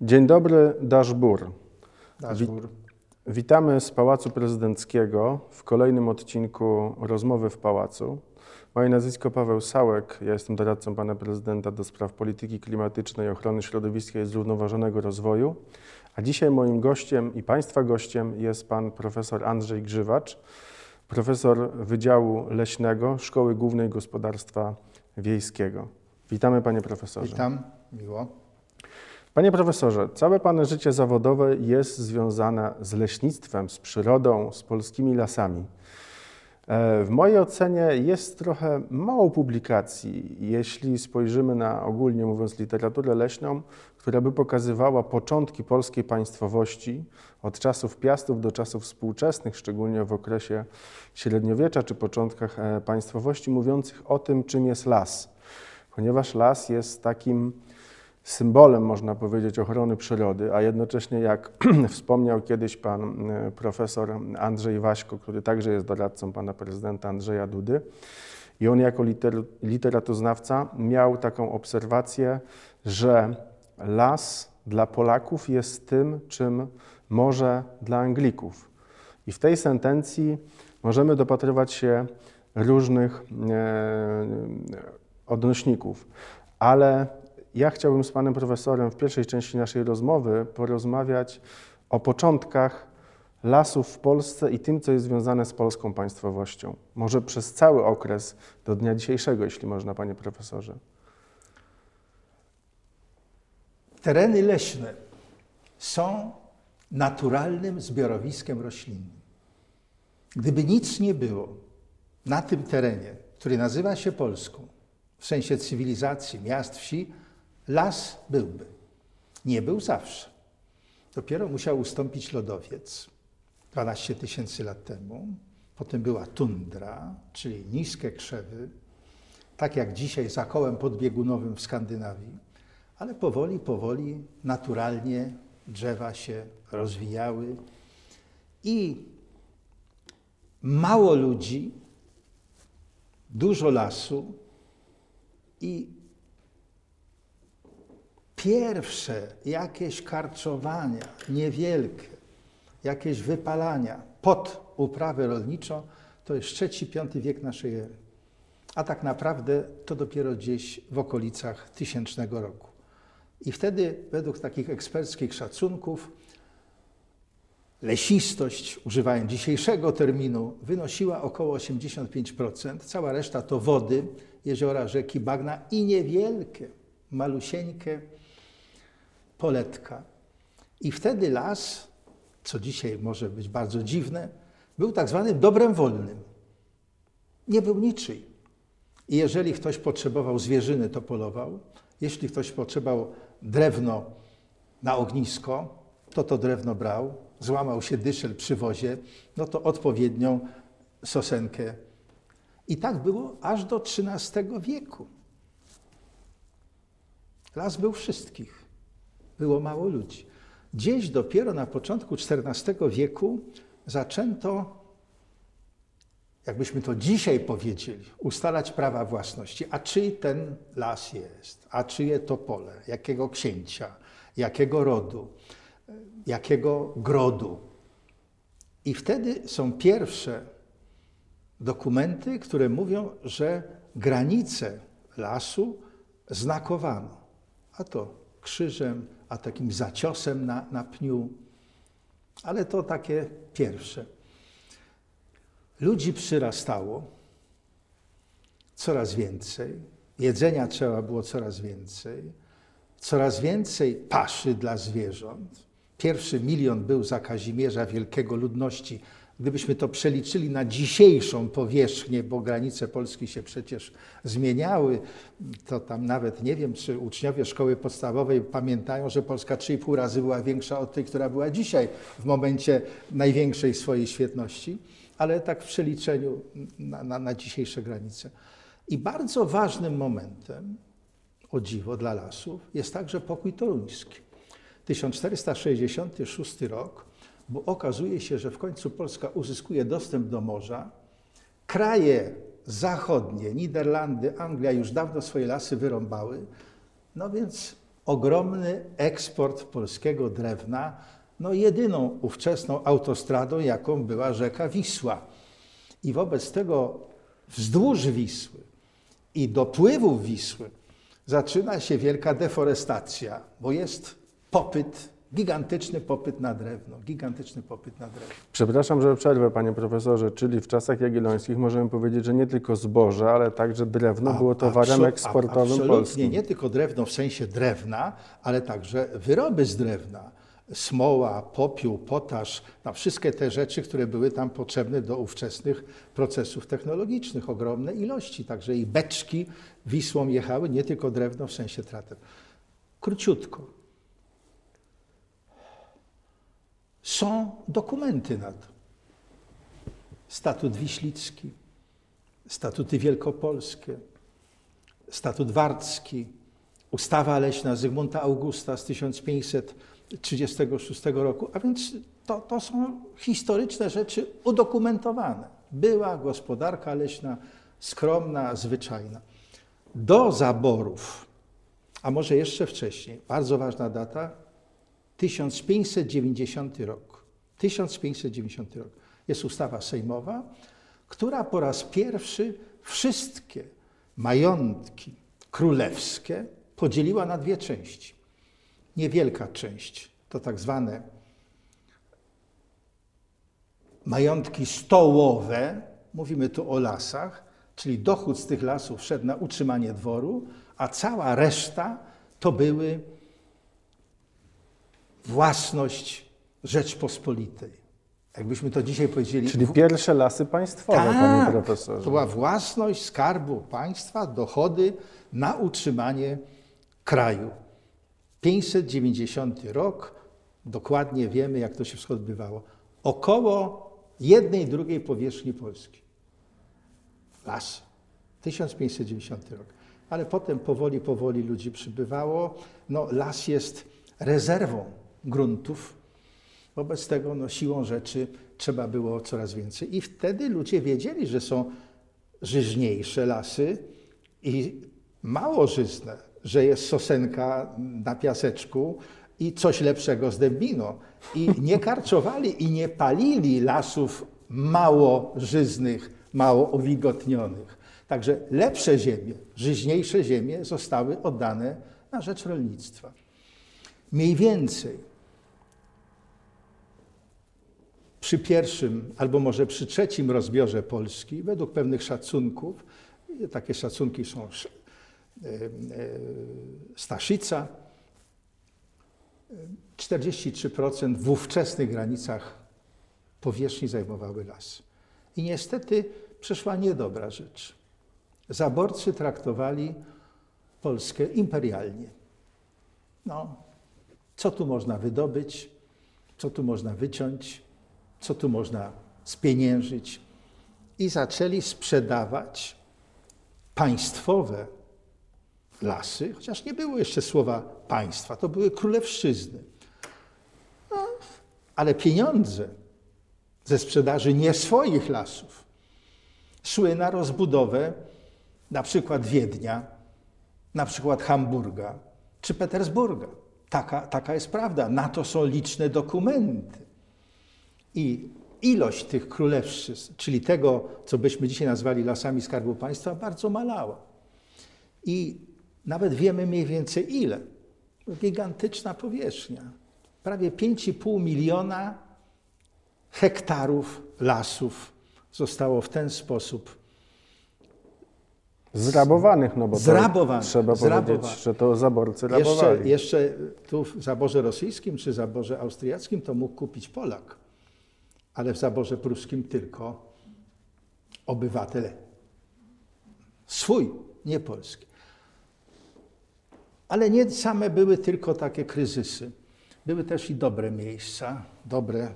Dzień dobry, Daszbur. Daszbur. Witamy z Pałacu Prezydenckiego w kolejnym odcinku Rozmowy w Pałacu. Moje nazwisko Paweł Sałek, ja jestem doradcą pana prezydenta do spraw polityki klimatycznej, ochrony środowiska i zrównoważonego rozwoju. A dzisiaj moim gościem i państwa gościem jest pan profesor Andrzej Grzywacz, profesor Wydziału Leśnego Szkoły Głównej Gospodarstwa Wiejskiego. Witamy panie profesorze. Witam, miło. Panie profesorze, całe Pana życie zawodowe jest związane z leśnictwem, z przyrodą, z polskimi lasami. E, w mojej ocenie jest trochę mało publikacji, jeśli spojrzymy na ogólnie mówiąc literaturę leśną, która by pokazywała początki polskiej państwowości od czasów piastów do czasów współczesnych, szczególnie w okresie średniowiecza czy początkach e, państwowości, mówiących o tym, czym jest las. Ponieważ las jest takim symbolem, można powiedzieć, ochrony przyrody, a jednocześnie, jak wspomniał kiedyś pan e, profesor Andrzej Waśko, który także jest doradcą pana prezydenta Andrzeja Dudy, i on jako liter, literatuznawca miał taką obserwację, że las dla Polaków jest tym, czym morze dla Anglików. I w tej sentencji możemy dopatrywać się różnych e, odnośników, ale ja chciałbym z panem profesorem w pierwszej części naszej rozmowy porozmawiać o początkach lasów w Polsce i tym, co jest związane z polską państwowością. Może przez cały okres do dnia dzisiejszego, jeśli można, panie profesorze. Tereny leśne są naturalnym zbiorowiskiem roślinnym. Gdyby nic nie było na tym terenie, który nazywa się Polską, w sensie cywilizacji, miast, wsi, las byłby. Nie był zawsze. Dopiero musiał ustąpić lodowiec 12 tysięcy lat temu. Potem była tundra, czyli niskie krzewy, tak jak dzisiaj za kołem podbiegunowym w Skandynawii. Ale powoli, powoli, naturalnie drzewa się rozwijały i mało ludzi, dużo lasu i pierwsze jakieś karczowania niewielkie, jakieś wypalania pod uprawę rolniczą, to jest piąty wiek naszej ery. A tak naprawdę to dopiero gdzieś w okolicach tysięcznego roku. I wtedy, według takich eksperckich szacunków, lesistość, używając dzisiejszego terminu, wynosiła około 85%. Cała reszta to wody, jeziora, rzeki, bagna i niewielkie, malusieńkie poletka. I wtedy las, co dzisiaj może być bardzo dziwne, był tak zwanym dobrem wolnym. Nie był niczyj. I jeżeli ktoś potrzebował zwierzyny, to polował. Jeśli ktoś potrzebował drewno na ognisko, to to drewno brał. Złamał się dyszel przy wozie, no to odpowiednią sosenkę. I tak było aż do XIII wieku. Las był wszystkich było mało ludzi. Gdzieś dopiero na początku XIV wieku zaczęto, jakbyśmy to dzisiaj powiedzieli, ustalać prawa własności. A czyj ten las jest? A czyje to pole? Jakiego księcia? Jakiego rodu? Jakiego grodu? I wtedy są pierwsze dokumenty, które mówią, że granice lasu znakowano. A to krzyżem, a takim zaciosem na, na pniu. Ale to takie pierwsze. Ludzi przyrastało coraz więcej, jedzenia trzeba było coraz więcej, coraz więcej paszy dla zwierząt. Pierwszy milion był za Kazimierza Wielkiego ludności Gdybyśmy to przeliczyli na dzisiejszą powierzchnię, bo granice Polski się przecież zmieniały, to tam nawet nie wiem, czy uczniowie szkoły podstawowej pamiętają, że Polska 3,5 razy była większa od tej, która była dzisiaj w momencie największej swojej świetności, ale tak w przeliczeniu na, na, na dzisiejsze granice. I bardzo ważnym momentem, o dziwo, dla lasów jest także pokój toruński. 1466 rok bo okazuje się, że w końcu Polska uzyskuje dostęp do morza. Kraje zachodnie, Niderlandy, Anglia już dawno swoje lasy wyrąbały, no więc ogromny eksport polskiego drewna, no jedyną ówczesną autostradą, jaką była rzeka Wisła. I wobec tego wzdłuż Wisły i dopływów Wisły zaczyna się wielka deforestacja, bo jest popyt, gigantyczny popyt na drewno, gigantyczny popyt na drewno. Przepraszam, że przerwę, panie profesorze, czyli w czasach jagiellońskich możemy powiedzieć, że nie tylko zboże, ale także drewno było towarem eksportowym absolutnie, polskim. nie tylko drewno w sensie drewna, ale także wyroby z drewna. Smoła, popiół, potaż, no wszystkie te rzeczy, które były tam potrzebne do ówczesnych procesów technologicznych, ogromne ilości. Także i beczki Wisłą jechały, nie tylko drewno w sensie tratem. Króciutko. Są dokumenty na to. Statut Wiślicki, statuty wielkopolskie, statut warcki, ustawa leśna Zygmunta Augusta z 1536 roku, a więc to, to są historyczne rzeczy udokumentowane. Była gospodarka leśna skromna, zwyczajna. Do zaborów, a może jeszcze wcześniej, bardzo ważna data, 1590 rok. 1590 rok. Jest ustawa sejmowa, która po raz pierwszy wszystkie majątki królewskie podzieliła na dwie części. Niewielka część to tak zwane majątki stołowe, mówimy tu o lasach, czyli dochód z tych lasów szedł na utrzymanie dworu, a cała reszta to były własność Rzeczpospolitej. Jakbyśmy to dzisiaj powiedzieli. Czyli pierwsze lasy państwowe, panie Tak, profesorze. to była własność Skarbu Państwa, dochody na utrzymanie kraju. 590 rok, dokładnie wiemy, jak to się wszystko odbywało. Około jednej drugiej powierzchni Polski. Las. 1590 rok. Ale potem powoli, powoli ludzi przybywało. No, las jest rezerwą gruntów. Wobec tego no, siłą rzeczy trzeba było coraz więcej. I wtedy ludzie wiedzieli, że są żyźniejsze lasy i mało żyzne, że jest sosenka na piaseczku i coś lepszego z dębino. I nie karczowali i nie palili lasów mało żyznych, mało uwilgotnionych. Także lepsze ziemie, żyźniejsze ziemie zostały oddane na rzecz rolnictwa. Mniej więcej przy pierwszym albo może przy trzecim rozbiorze Polski, według pewnych szacunków, takie szacunki są e, e, Staszica, e, 43% w ówczesnych granicach powierzchni zajmowały las. I niestety przeszła niedobra rzecz. Zaborcy traktowali Polskę imperialnie. No, co tu można wydobyć, co tu można wyciąć, co tu można spieniężyć. I zaczęli sprzedawać państwowe lasy, chociaż nie było jeszcze słowa państwa, to były królewszczyzny. No, ale pieniądze ze sprzedaży nie swoich lasów szły na rozbudowę na przykład Wiednia, na przykład Hamburga czy Petersburga. Taka, taka jest prawda. Na to są liczne dokumenty. I ilość tych królewszczyzn, czyli tego, co byśmy dzisiaj nazwali lasami Skarbu Państwa, bardzo malała. I nawet wiemy mniej więcej ile. Gigantyczna powierzchnia. Prawie 5,5 miliona hektarów lasów zostało w ten sposób Zrabowanych, no bo Zrabowanych, trzeba zrabowanych. powiedzieć, że to zaborcy Jeszcze, rabowali. jeszcze tu w zaborze rosyjskim czy zaborze austriackim to mógł kupić Polak, ale w zaborze pruskim tylko obywatel swój, nie polski. Ale nie same były tylko takie kryzysy. Były też i dobre miejsca, dobre.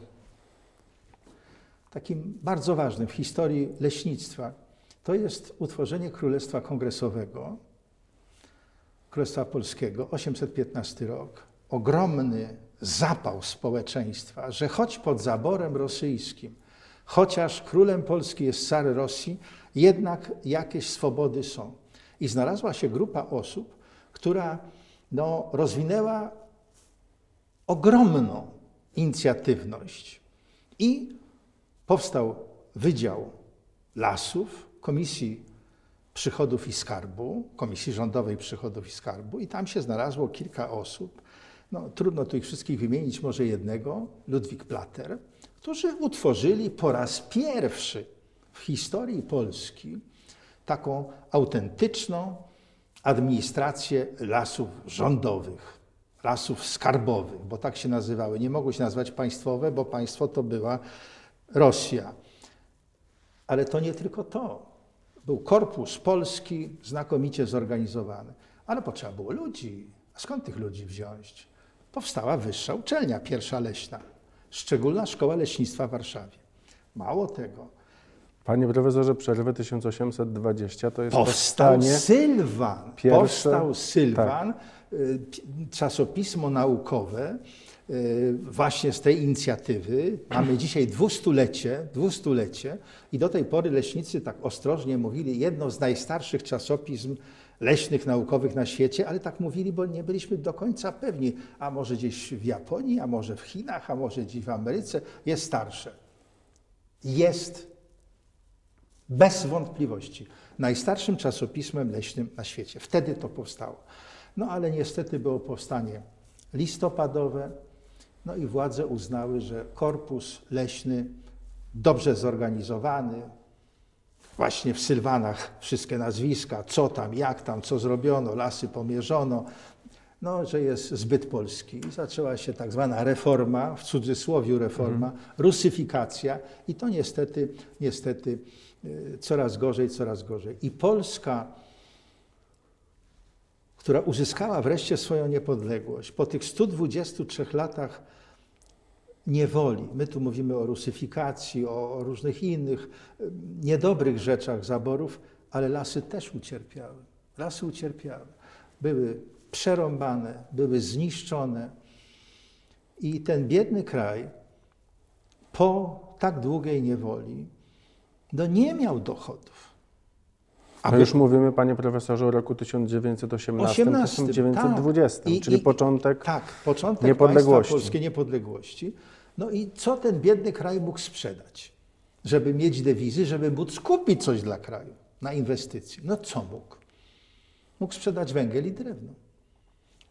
Takim bardzo ważnym w historii leśnictwa to jest utworzenie Królestwa Kongresowego, Królestwa Polskiego, 815 rok. Ogromny zapał społeczeństwa, że choć pod zaborem rosyjskim, chociaż królem Polski jest car Rosji, jednak jakieś swobody są. I znalazła się grupa osób, która no, rozwinęła ogromną inicjatywność i powstał Wydział Lasów Komisji Przychodów i Skarbu, Komisji Rządowej Przychodów i Skarbu i tam się znalazło kilka osób, no, trudno tu ich wszystkich wymienić, może jednego, Ludwik Plater, którzy utworzyli po raz pierwszy w historii Polski taką autentyczną administrację lasów rządowych, lasów skarbowych, bo tak się nazywały. Nie mogły się nazywać państwowe, bo państwo to była Rosja. Ale to nie tylko to. Był korpus polski znakomicie zorganizowany, ale potrzeba było ludzi. A skąd tych ludzi wziąć? Powstała wyższa uczelnia, pierwsza leśna, szczególna szkoła leśnictwa w Warszawie. Mało tego, Panie profesorze, przerwę 1820 to jest Powstał powstanie... Sylwan. pierwsze- Powstał Sylwan, y, pi- czasopismo naukowe, y, właśnie z tej inicjatywy. Mamy dzisiaj dwustulecie, dwustulecie i do tej pory leśnicy tak ostrożnie mówili, jedno z najstarszych czasopism leśnych, naukowych na świecie, ale tak mówili, bo nie byliśmy do końca pewni, a może gdzieś w Japonii, a może w Chinach, a może gdzieś w Ameryce, jest starsze. Jest bez wątpliwości najstarszym czasopismem leśnym na świecie. Wtedy to powstało. No ale niestety było powstanie listopadowe, no i władze uznały, że korpus leśny dobrze zorganizowany, właśnie w Sylwanach wszystkie nazwiska, co tam, jak tam, co zrobiono, lasy pomierzono, no, że jest zbyt polski. I zaczęła się tak zwana reforma, w cudzysłowie reforma, rusyfikacja i to niestety, niestety y, coraz gorzej, coraz gorzej. I Polska, która uzyskała wreszcie swoją niepodległość, po tych 123 latach niewoli, my tu mówimy o rusyfikacji, o, o różnych innych niedobrych rzeczach zaborów, ale lasy też ucierpiały. Lasy ucierpiały. Były przerąbane, były zniszczone. I ten biedny kraj po tak długiej niewoli no nie miał dochodów. No już mówimy, panie profesorze, o roku 1918, 18, 1920, tak. Czyli i- początek Tak, początek niepodległości. polskiej niepodległości. No i co ten biedny kraj mógł sprzedać, żeby mieć dewizy, żeby móc kupić coś dla kraju na inwestycje? No co mógł? Mógł sprzedać węgiel i drewno.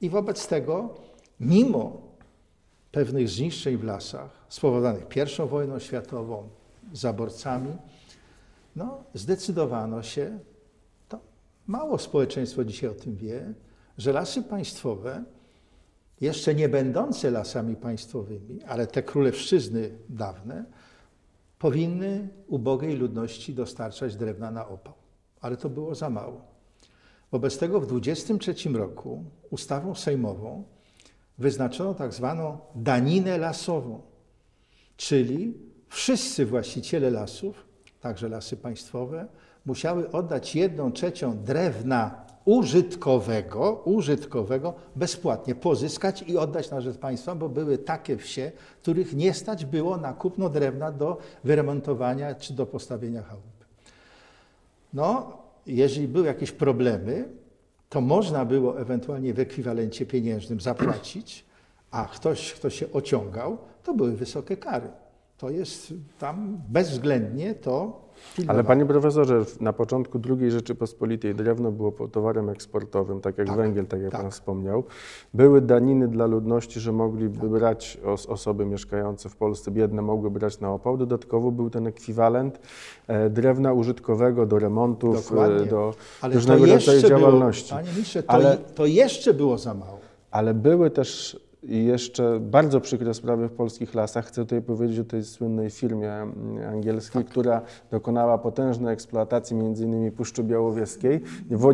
I wobec tego, mimo pewnych zniszczeń w lasach spowodowanych I wojną światową, zaborcami, no, zdecydowano się, to mało społeczeństwo dzisiaj o tym wie, że lasy państwowe, jeszcze nie będące lasami państwowymi, ale te królewszczyzny dawne, powinny ubogiej ludności dostarczać drewna na opał. Ale to było za mało. Wobec tego w 23 roku ustawą sejmową wyznaczono tak zwaną daninę lasową, czyli wszyscy właściciele lasów, także lasy państwowe, musiały oddać jedną trzecią drewna użytkowego, użytkowego bezpłatnie pozyskać i oddać na rzecz państwa, bo były takie wsie, których nie stać było na kupno drewna do wyremontowania czy do postawienia chałupy. No, jeżeli były jakieś problemy, to można było ewentualnie w ekwiwalencie pieniężnym zapłacić, a ktoś, kto się ociągał, to były wysokie kary. To jest tam bezwzględnie to Ale pilnowane. panie profesorze, na początku II Rzeczypospolitej drewno było towarem eksportowym, tak jak Tak, węgiel, tak jak tak. pan wspomniał. Były daniny dla ludności, że mogliby brać os osoby mieszkające w Polsce, biedne mogły brać na opał. Dodatkowo był ten ekwiwalent e, drewna użytkowego do remontów, e, do Ale różnego rodzaju działalności. Było, panie ministrze, to, Ale- to jeszcze było za mało. Ale były też jeszcze bardzo przykre sprawy w polskich lasach. Chcę tutaj powiedzieć o tej słynnej firmie mm, angielskiej, która dokonała potężnej eksploatacji między innymi Puszczy Białowieskiej,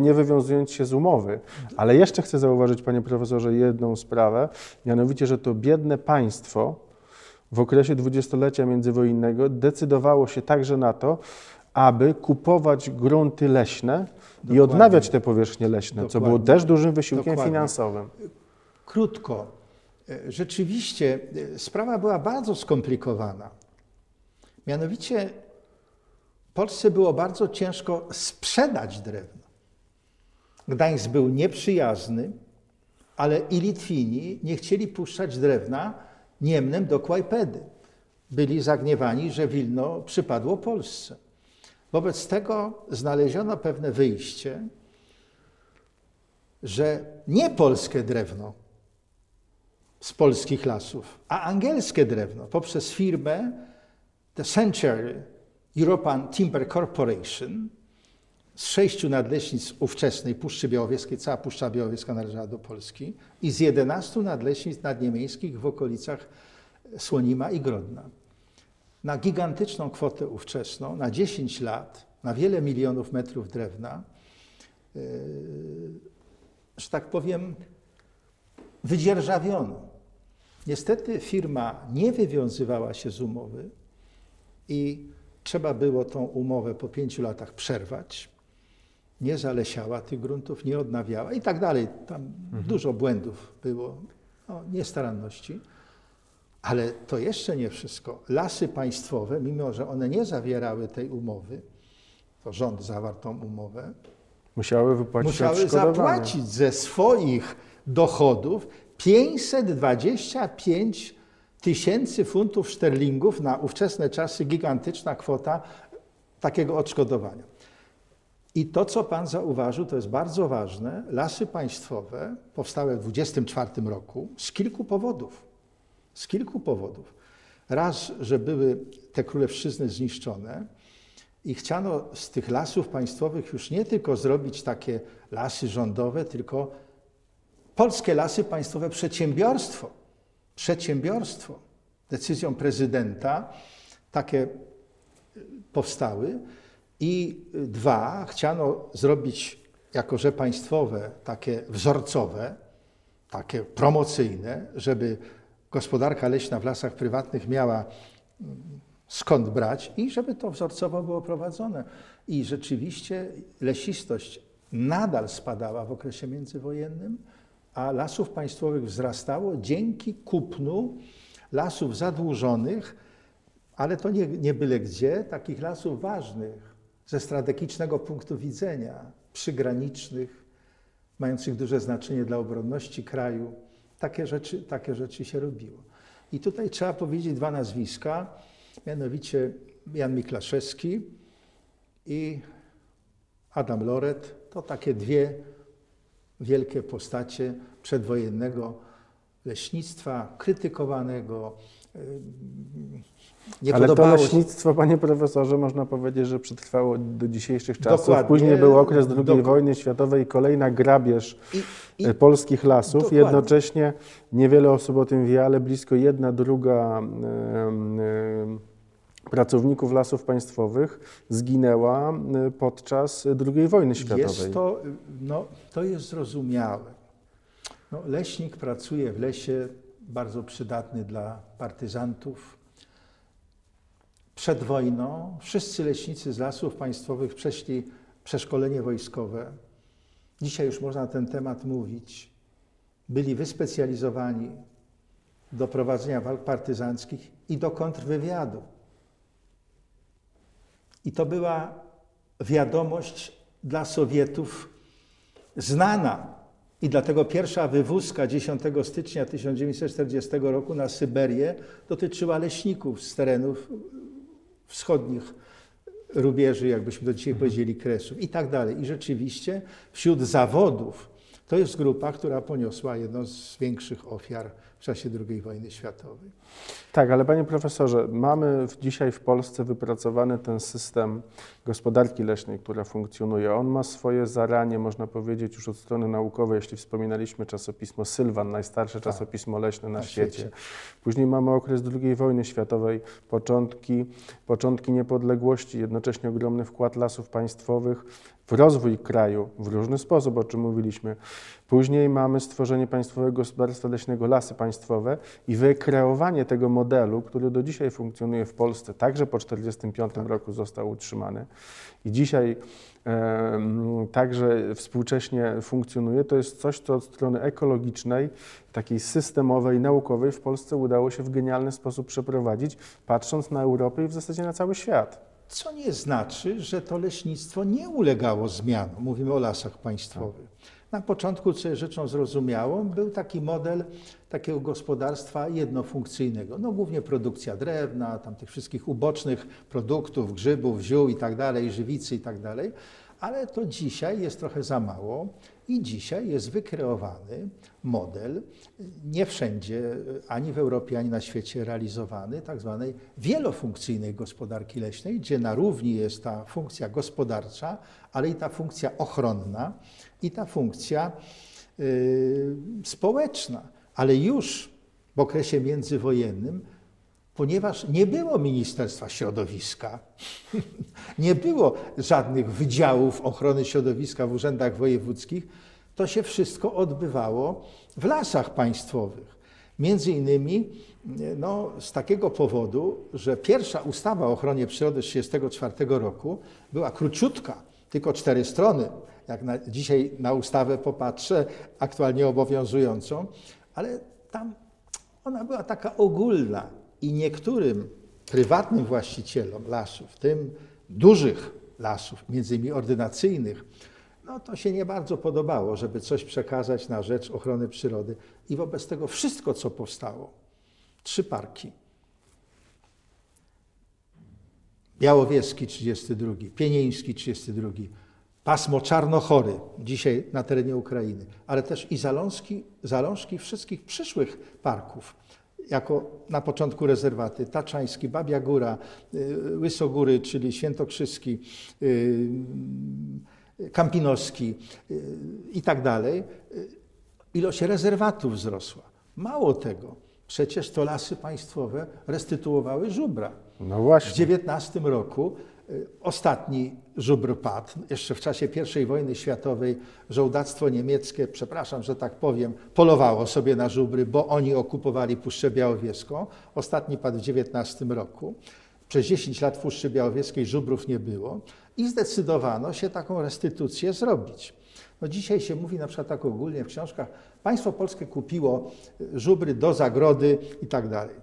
nie wywiązując się z umowy. Ale jeszcze chcę zauważyć, panie profesorze, jedną sprawę, mianowicie, że to biedne państwo w okresie dwudziestolecia międzywojennego decydowało się także na to, aby kupować grunty leśne i Dokładnie. odnawiać te powierzchnie leśne, co było Dokładnie. też dużym wysiłkiem Dokładnie. finansowym. Krótko. E, Rzeczywiście e, sprawa była bardzo skomplikowana. Mianowicie Polsce było bardzo ciężko sprzedać drewno. Gdańsk był nieprzyjazny, ale i Litwini nie chcieli puszczać drewna Niemnem do Kłajpedy. Byli zagniewani, że Wilno przypadło Polsce. Wobec tego znaleziono pewne wyjście, że nie polskie drewno z polskich lasów, a angielskie drewno poprzez firmę The Century European Timber Corporation z sześciu nadleśnic ówczesnej Puszczy Białowieskiej, cała Puszcza Białowieska należała do Polski, i z jedenastu nadleśnic nadniemieckich w okolicach Słonima i Grodna. Na gigantyczną kwotę ówczesną, na 10 lat, na wiele milionów metrów drewna, yy, że tak powiem, wydzierżawiono. Niestety firma nie wywiązywała się z umowy i trzeba było tą umowę po pięciu latach przerwać. Nie zalesiała tych gruntów, nie odnawiała i tak dalej. Tam mhm. dużo błędów było, no, niestaranności. Ale to jeszcze nie wszystko. Lasy państwowe, mimo że one nie zawierały tej umowy, to rząd zawarł tą umowę, musiały wypłacić musiały zapłacić ze swoich dochodów 525 tysięcy funtów szterlingów na ówczesne czasy gigantyczna kwota takiego odszkodowania. I to, co Pan zauważył, to jest bardzo ważne. Lasy państwowe powstałe w 24 roku z kilku powodów. Z kilku powodów. Raz, że były te królewszczyzny zniszczone i chciano z tych lasów państwowych już nie tylko zrobić takie lasy rządowe, tylko polskie lasy państwowe przedsiębiorstwo przedsiębiorstwo. Decyzją prezydenta takie y, powstały. I dwa, chciano zrobić jako że państwowe, takie wzorcowe, takie promocyjne, żeby gospodarka leśna w lasach prywatnych miała mm, skąd brać i żeby to wzorcowo było prowadzone. I rzeczywiście lesistość nadal spadała w okresie międzywojennym a lasów państwowych wzrastało dzięki kupnu lasów zadłużonych, ale to nie, nie byle gdzie, takich lasów ważnych ze strategicznego punktu widzenia, przygranicznych, mających duże znaczenie dla obronności kraju. Takie rzeczy, takie rzeczy się robiło. I tutaj trzeba powiedzieć dwa nazwiska, mianowicie Jan Miklaszewski i Adam Loret. To takie dwie wielkie postacie przedwojennego leśnictwa, krytykowanego. Nie Ale to leśnictwo, panie profesorze, można powiedzieć, że przetrwało do dzisiejszych czasów. Dokładnie, Później był okres II wojny światowej, kolejna grabież I, i, e, polskich lasów. Dokładnie. Jednocześnie niewiele osób o tym wie, ale blisko jedna druga pracowników lasów państwowych zginęła y, podczas II wojny światowej. Jest to, no, to jest zrozumiałe. No, leśnik pracuje w lesie, bardzo przydatny dla partyzantów. Przed wojną wszyscy leśnicy z lasów państwowych przeszli przeszkolenie wojskowe. Dzisiaj już można na ten temat mówić. Byli wyspecjalizowani do prowadzenia walk partyzanckich i do kontrwywiadu. I to była wiadomość dla Sowietów znana. I dlatego pierwsza wywózka 10 stycznia 1940 roku na Syberię dotyczyła leśników z terenów wschodnich rubieży, jakbyśmy do dzisiaj powiedzieli, Kresów i tak dalej. I rzeczywiście wśród zawodów to jest grupa, która poniosła jedną z większych ofiar w czasie II wojny światowej. Tak, ale panie profesorze, mamy dzisiaj w Polsce wypracowany ten system gospodarki leśnej, która funkcjonuje. On ma swoje zaranie, można powiedzieć, już od strony naukowej, jeśli wspominaliśmy czasopismo Sylwan, najstarsze tak. czasopismo leśne na, na świecie. świecie. Później mamy okres II wojny światowej, początki, początki niepodległości, jednocześnie ogromny wkład lasów państwowych w rozwój kraju w różny sposób, o czym mówiliśmy. Później mamy stworzenie Państwowego Gospodarstwa Leśnego Lasy Państwowe i wykreowanie tego modelu, który do dzisiaj funkcjonuje w Polsce, także po 1945 roku został utrzymany i dzisiaj e, także współcześnie funkcjonuje, to jest coś, co od strony ekologicznej, takiej systemowej, naukowej w Polsce udało się w genialny sposób przeprowadzić, patrząc na Europę i w zasadzie na cały świat. Co nie znaczy, że to leśnictwo nie ulegało zmianom. Mówimy o lasach państwowych. Na początku, co jest rzeczą zrozumiałą, był taki model takiego gospodarstwa jednofunkcyjnego. No głównie produkcja drewna, tam tych wszystkich ubocznych produktów, grzybów, ziół i tak dalej, żywicy i tak dalej. Ale to dzisiaj jest trochę za mało i dzisiaj jest wykreowany model, nie wszędzie, ani w Europie, ani na świecie realizowany, tak zwanej wielofunkcyjnej gospodarki leśnej, gdzie na równi jest ta funkcja gospodarcza, ale i ta funkcja ochronna i ta funkcja y, społeczna. Ale już w okresie międzywojennym, ponieważ nie było Ministerstwa Środowiska, nie było żadnych wydziałów ochrony środowiska w urzędach wojewódzkich, to się wszystko odbywało w lasach państwowych. Między innymi no, z takiego powodu, że pierwsza ustawa o ochronie przyrody z 1934 roku była króciutka, tylko cztery strony. Jak na, dzisiaj na ustawę popatrzę, aktualnie obowiązującą, ale tam ona była taka ogólna i niektórym prywatnym właścicielom lasów, tym dużych lasów, między innymi ordynacyjnych, no to się nie bardzo podobało, żeby coś przekazać na rzecz ochrony przyrody. I wobec tego wszystko, co powstało, trzy parki, Białowieski 32, Pienieński 32, pasmo Czarnochory, dzisiaj na terenie Ukrainy, ale też i zalążki, zalążki wszystkich przyszłych parków, jako na początku rezerwaty Taczański, Babia Góra, y, Łysogóry, czyli Świętokrzyski, y, Kampinoski y, i tak dalej. Ilość rezerwatów wzrosła. Mało tego, przecież to lasy państwowe restytuowały żubra. No właśnie. W XIX roku ostatni żubr padł. Jeszcze w czasie I wojny światowej żołdactwo niemieckie, przepraszam, że tak powiem, polowało sobie na żubry, bo oni okupowali Puszczę Białowieską. Ostatni padł w XIX roku. Przez 10 lat w Puszczy Białowieskiej żubrów nie było i zdecydowano się taką restytucję zrobić. No dzisiaj się mówi na przykład tak ogólnie w książkach, państwo polskie kupiło żubry do zagrody i tak dalej.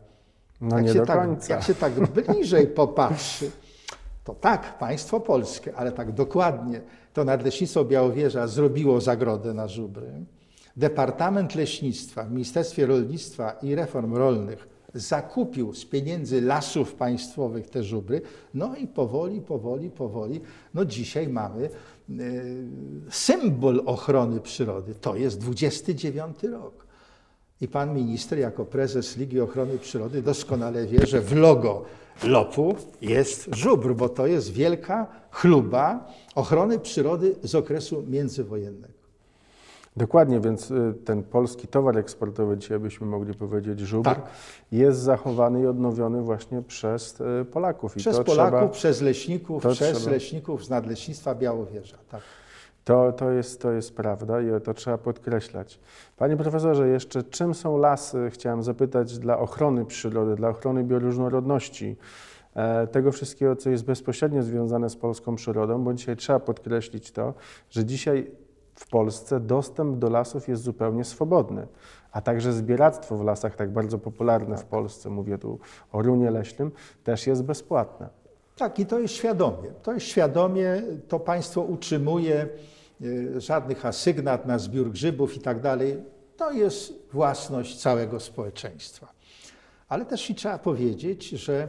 No jak nie do tak, końca. Jak się tak bliżej popatrzy, to tak, państwo polskie, ale tak dokładnie, to Nadleśnictwo Białowieża zrobiło zagrodę na żubry. Departament Leśnictwa w Ministerstwie Rolnictwa i Reform Rolnych zakupił z pieniędzy lasów państwowych te żubry. No i powoli, powoli, powoli, no dzisiaj mamy y, symbol ochrony przyrody. To jest 29 rok. I pan minister, jako prezes Ligi Ochrony Przyrody, doskonale wie, że w logo lopu jest żubr, bo to jest wielka chluba ochrony przyrody z okresu międzywojennego. Dokładnie, więc y, ten polski towar eksportowy, dzisiaj byśmy mogli powiedzieć żubr, tak. jest zachowany i odnowiony właśnie przez y, Polaków. I przez Polaków, trzeba, przez leśników, przez trzeba... leśników z Nadleśnictwa Białowieża. Tak. To, to, jest, to jest prawda i to trzeba podkreślać. Panie profesorze, jeszcze czym są lasy, chciałem zapytać, dla ochrony przyrody, dla ochrony bioróżnorodności, e, tego wszystkiego, co jest bezpośrednio związane z polską przyrodą, bo dzisiaj trzeba podkreślić to, że dzisiaj w Polsce dostęp do lasów jest zupełnie swobodny, a także zbieractwo w lasach, tak bardzo popularne w Polsce, mówię tu o runie leśnym, też jest bezpłatne. Tak, i to jest świadomie. To jest świadomie, to państwo utrzymuje żadnych asygnat na zbiór grzybów i tak dalej. To jest własność całego społeczeństwa. Ale też i trzeba powiedzieć, że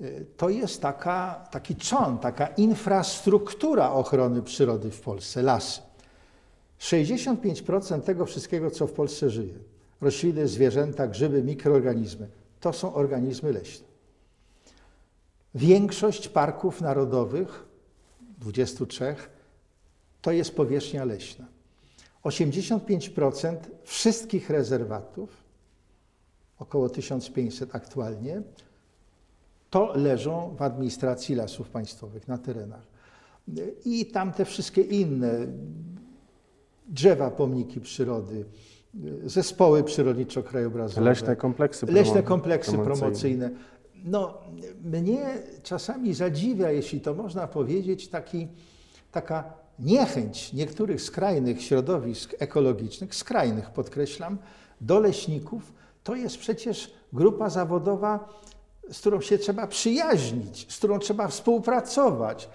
y, to jest taka, taki czon, taka infrastruktura ochrony przyrody w Polsce, lasy. 65% tego wszystkiego, co w Polsce żyje, rośliny, zwierzęta, grzyby, mikroorganizmy, to są organizmy leśne. Większość parków narodowych, 23, to jest powierzchnia leśna. 85% wszystkich rezerwatów, około 1500 aktualnie, to leżą w administracji lasów państwowych na terenach. I tam te wszystkie inne drzewa, pomniki przyrody, zespoły przyrodniczo-krajobrazowe. Leśne kompleksy, leśne kompleksy promocyjne. No, mnie czasami zadziwia, jeśli to można powiedzieć, taki, taka niechęć niektórych skrajnych środowisk ekologicznych, skrajnych podkreślam, do leśników, to jest przecież grupa zawodowa, z którą się trzeba przyjaźnić, z którą trzeba współpracować.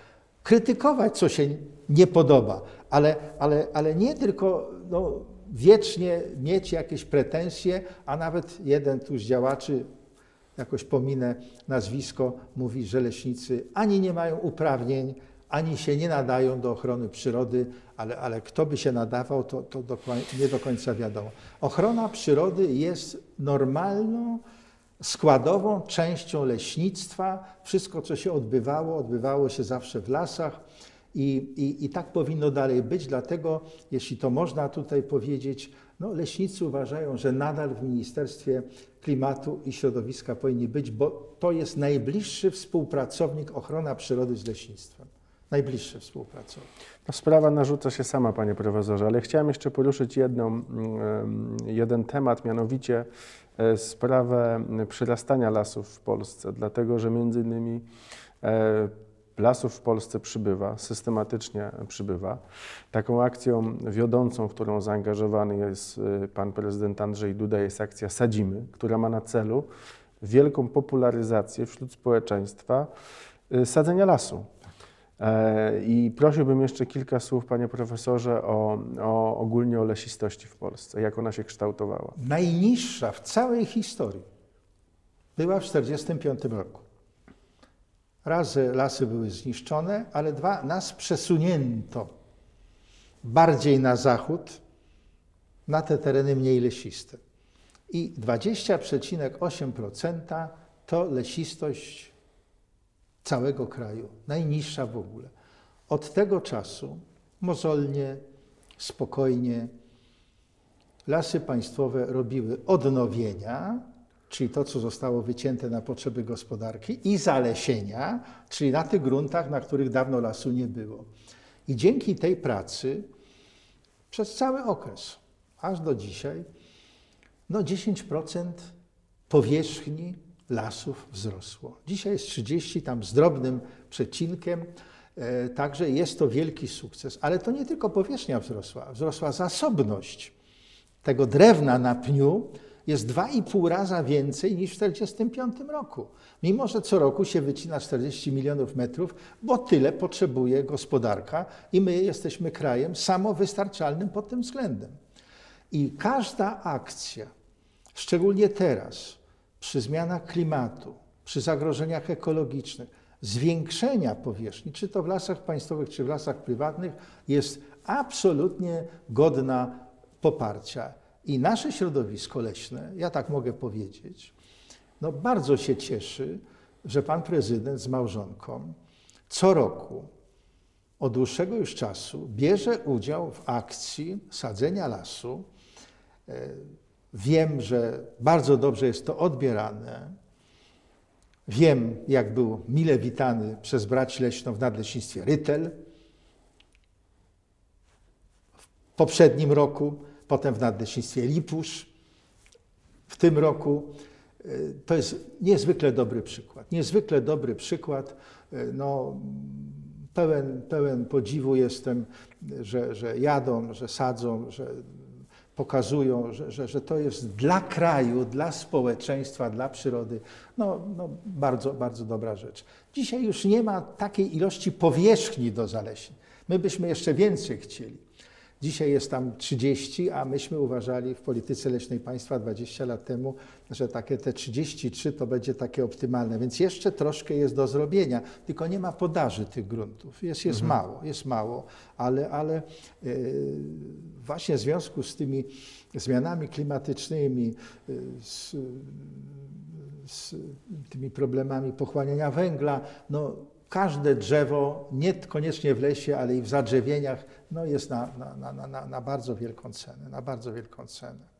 krytykować, co się nie podoba, ale, ale, ale nie tylko no, wiecznie mieć jakieś pretensje, a nawet jeden tu z działaczy, jakoś pominę nazwisko, mówi, że leśnicy ani nie mają uprawnień, ani się nie nadają do ochrony przyrody, ale, ale kto by się nadawał, to, to do, nie do końca wiadomo. Ochrona przyrody jest normalną, składową częścią leśnictwa. Wszystko, co się odbywało, odbywało się zawsze w lasach. I, i, I tak powinno dalej być, dlatego, jeśli to można tutaj powiedzieć, no, leśnicy uważają, że nadal w Ministerstwie Klimatu i Środowiska powinni być, bo to jest najbliższy współpracownik ochrona przyrody z leśnictwem. Najbliższy współpracownik. No, sprawa narzuca się sama, panie profesorze, ale chciałem jeszcze poruszyć jedną, mm, jeden temat, mianowicie e, sprawę przyrastania lasów w Polsce, dlatego że między innymi e, lasów w Polsce przybywa, systematycznie przybywa. Taką akcją wiodącą, w którą zaangażowany jest y, pan prezydent Andrzej Duda, jest akcja Sadzimy, która ma na celu wielką popularyzację wśród społeczeństwa sadzenia lasu. E, I prosiłbym jeszcze kilka słów, panie profesorze, o, o ogólnie o lesistości w Polsce, jak ona się kształtowała. Najniższa w całej historii była w 1945 roku. Raz, lasy były zniszczone, ale dwa, nas przesunięto bardziej na zachód, na te tereny mniej lesiste. I 20,8% to lesistość całego kraju, najniższa w ogóle. Od tego czasu mozolnie, spokojnie lasy państwowe robiły odnowienia, czyli to, co zostało wycięte na potrzeby gospodarki, i zalesienia, czyli na tych gruntach, na których dawno lasu nie było. I dzięki tej pracy przez cały okres, aż do dzisiaj, no 10% powierzchni lasów wzrosło. Dzisiaj jest 30, tam z drobnym przecinkiem, e, także jest to wielki sukces. Ale to nie tylko powierzchnia wzrosła, wzrosła zasobność tego drewna na pniu, jest 2,5 raza więcej niż w 1945 roku. Mimo, że co roku się wycina 40 milionów metrów, bo tyle potrzebuje gospodarka i my jesteśmy krajem samowystarczalnym pod tym względem. I każda akcja, szczególnie teraz, przy zmianach klimatu, przy zagrożeniach ekologicznych, zwiększenia powierzchni, czy to w lasach państwowych, czy w lasach prywatnych, jest absolutnie godna poparcia. I nasze środowisko leśne, ja tak mogę powiedzieć, no bardzo się cieszy, że pan prezydent z małżonką co roku od dłuższego już czasu bierze udział w akcji sadzenia lasu. Wiem, że bardzo dobrze jest to odbierane. Wiem, jak był mile witany przez brać leśną w nadleśnictwie Rytel. W poprzednim roku potem w nadleśnictwie Lipusz. W tym roku to jest niezwykle dobry przykład. Niezwykle dobry przykład. No, pełen, pełen podziwu jestem, że, że jadą, że sadzą, że pokazują, że, że, że to jest dla kraju, dla społeczeństwa, dla przyrody no, no bardzo, bardzo dobra rzecz. Dzisiaj już nie ma takiej ilości powierzchni do zaleśnień. My byśmy jeszcze więcej chcieli. Dzisiaj jest tam 30, a myśmy uważali w polityce leśnej państwa 20 lat temu, że takie te 33 to będzie takie optymalne, więc jeszcze troszkę jest do zrobienia, tylko nie ma podaży tych gruntów. Jest, jest mhm. mało, jest mało, ale, ale yy, właśnie w związku z tymi zmianami klimatycznymi, yy, z, z tymi problemami pochłaniania węgla, no każde drzewo, nie koniecznie w lesie, ale i w zadrzewieniach, no jest na, na, na, na, na bardzo wielką cenę, na bardzo wielką cenę.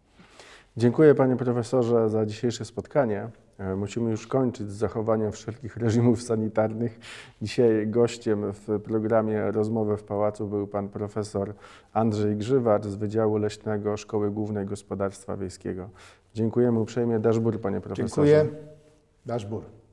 Dziękuję panie profesorze za dzisiejsze spotkanie. E, musimy już kończyć z zachowaniem wszelkich reżimów sanitarnych. Dzisiaj gościem w programie Rozmowy w Pałacu był pan profesor Andrzej Grzywacz z Wydziału Leśnego Szkoły Głównej Gospodarstwa Wiejskiego. Dziękujemy uprzejmie. Daszbur, panie profesorze. Dziękuję. Daszbur.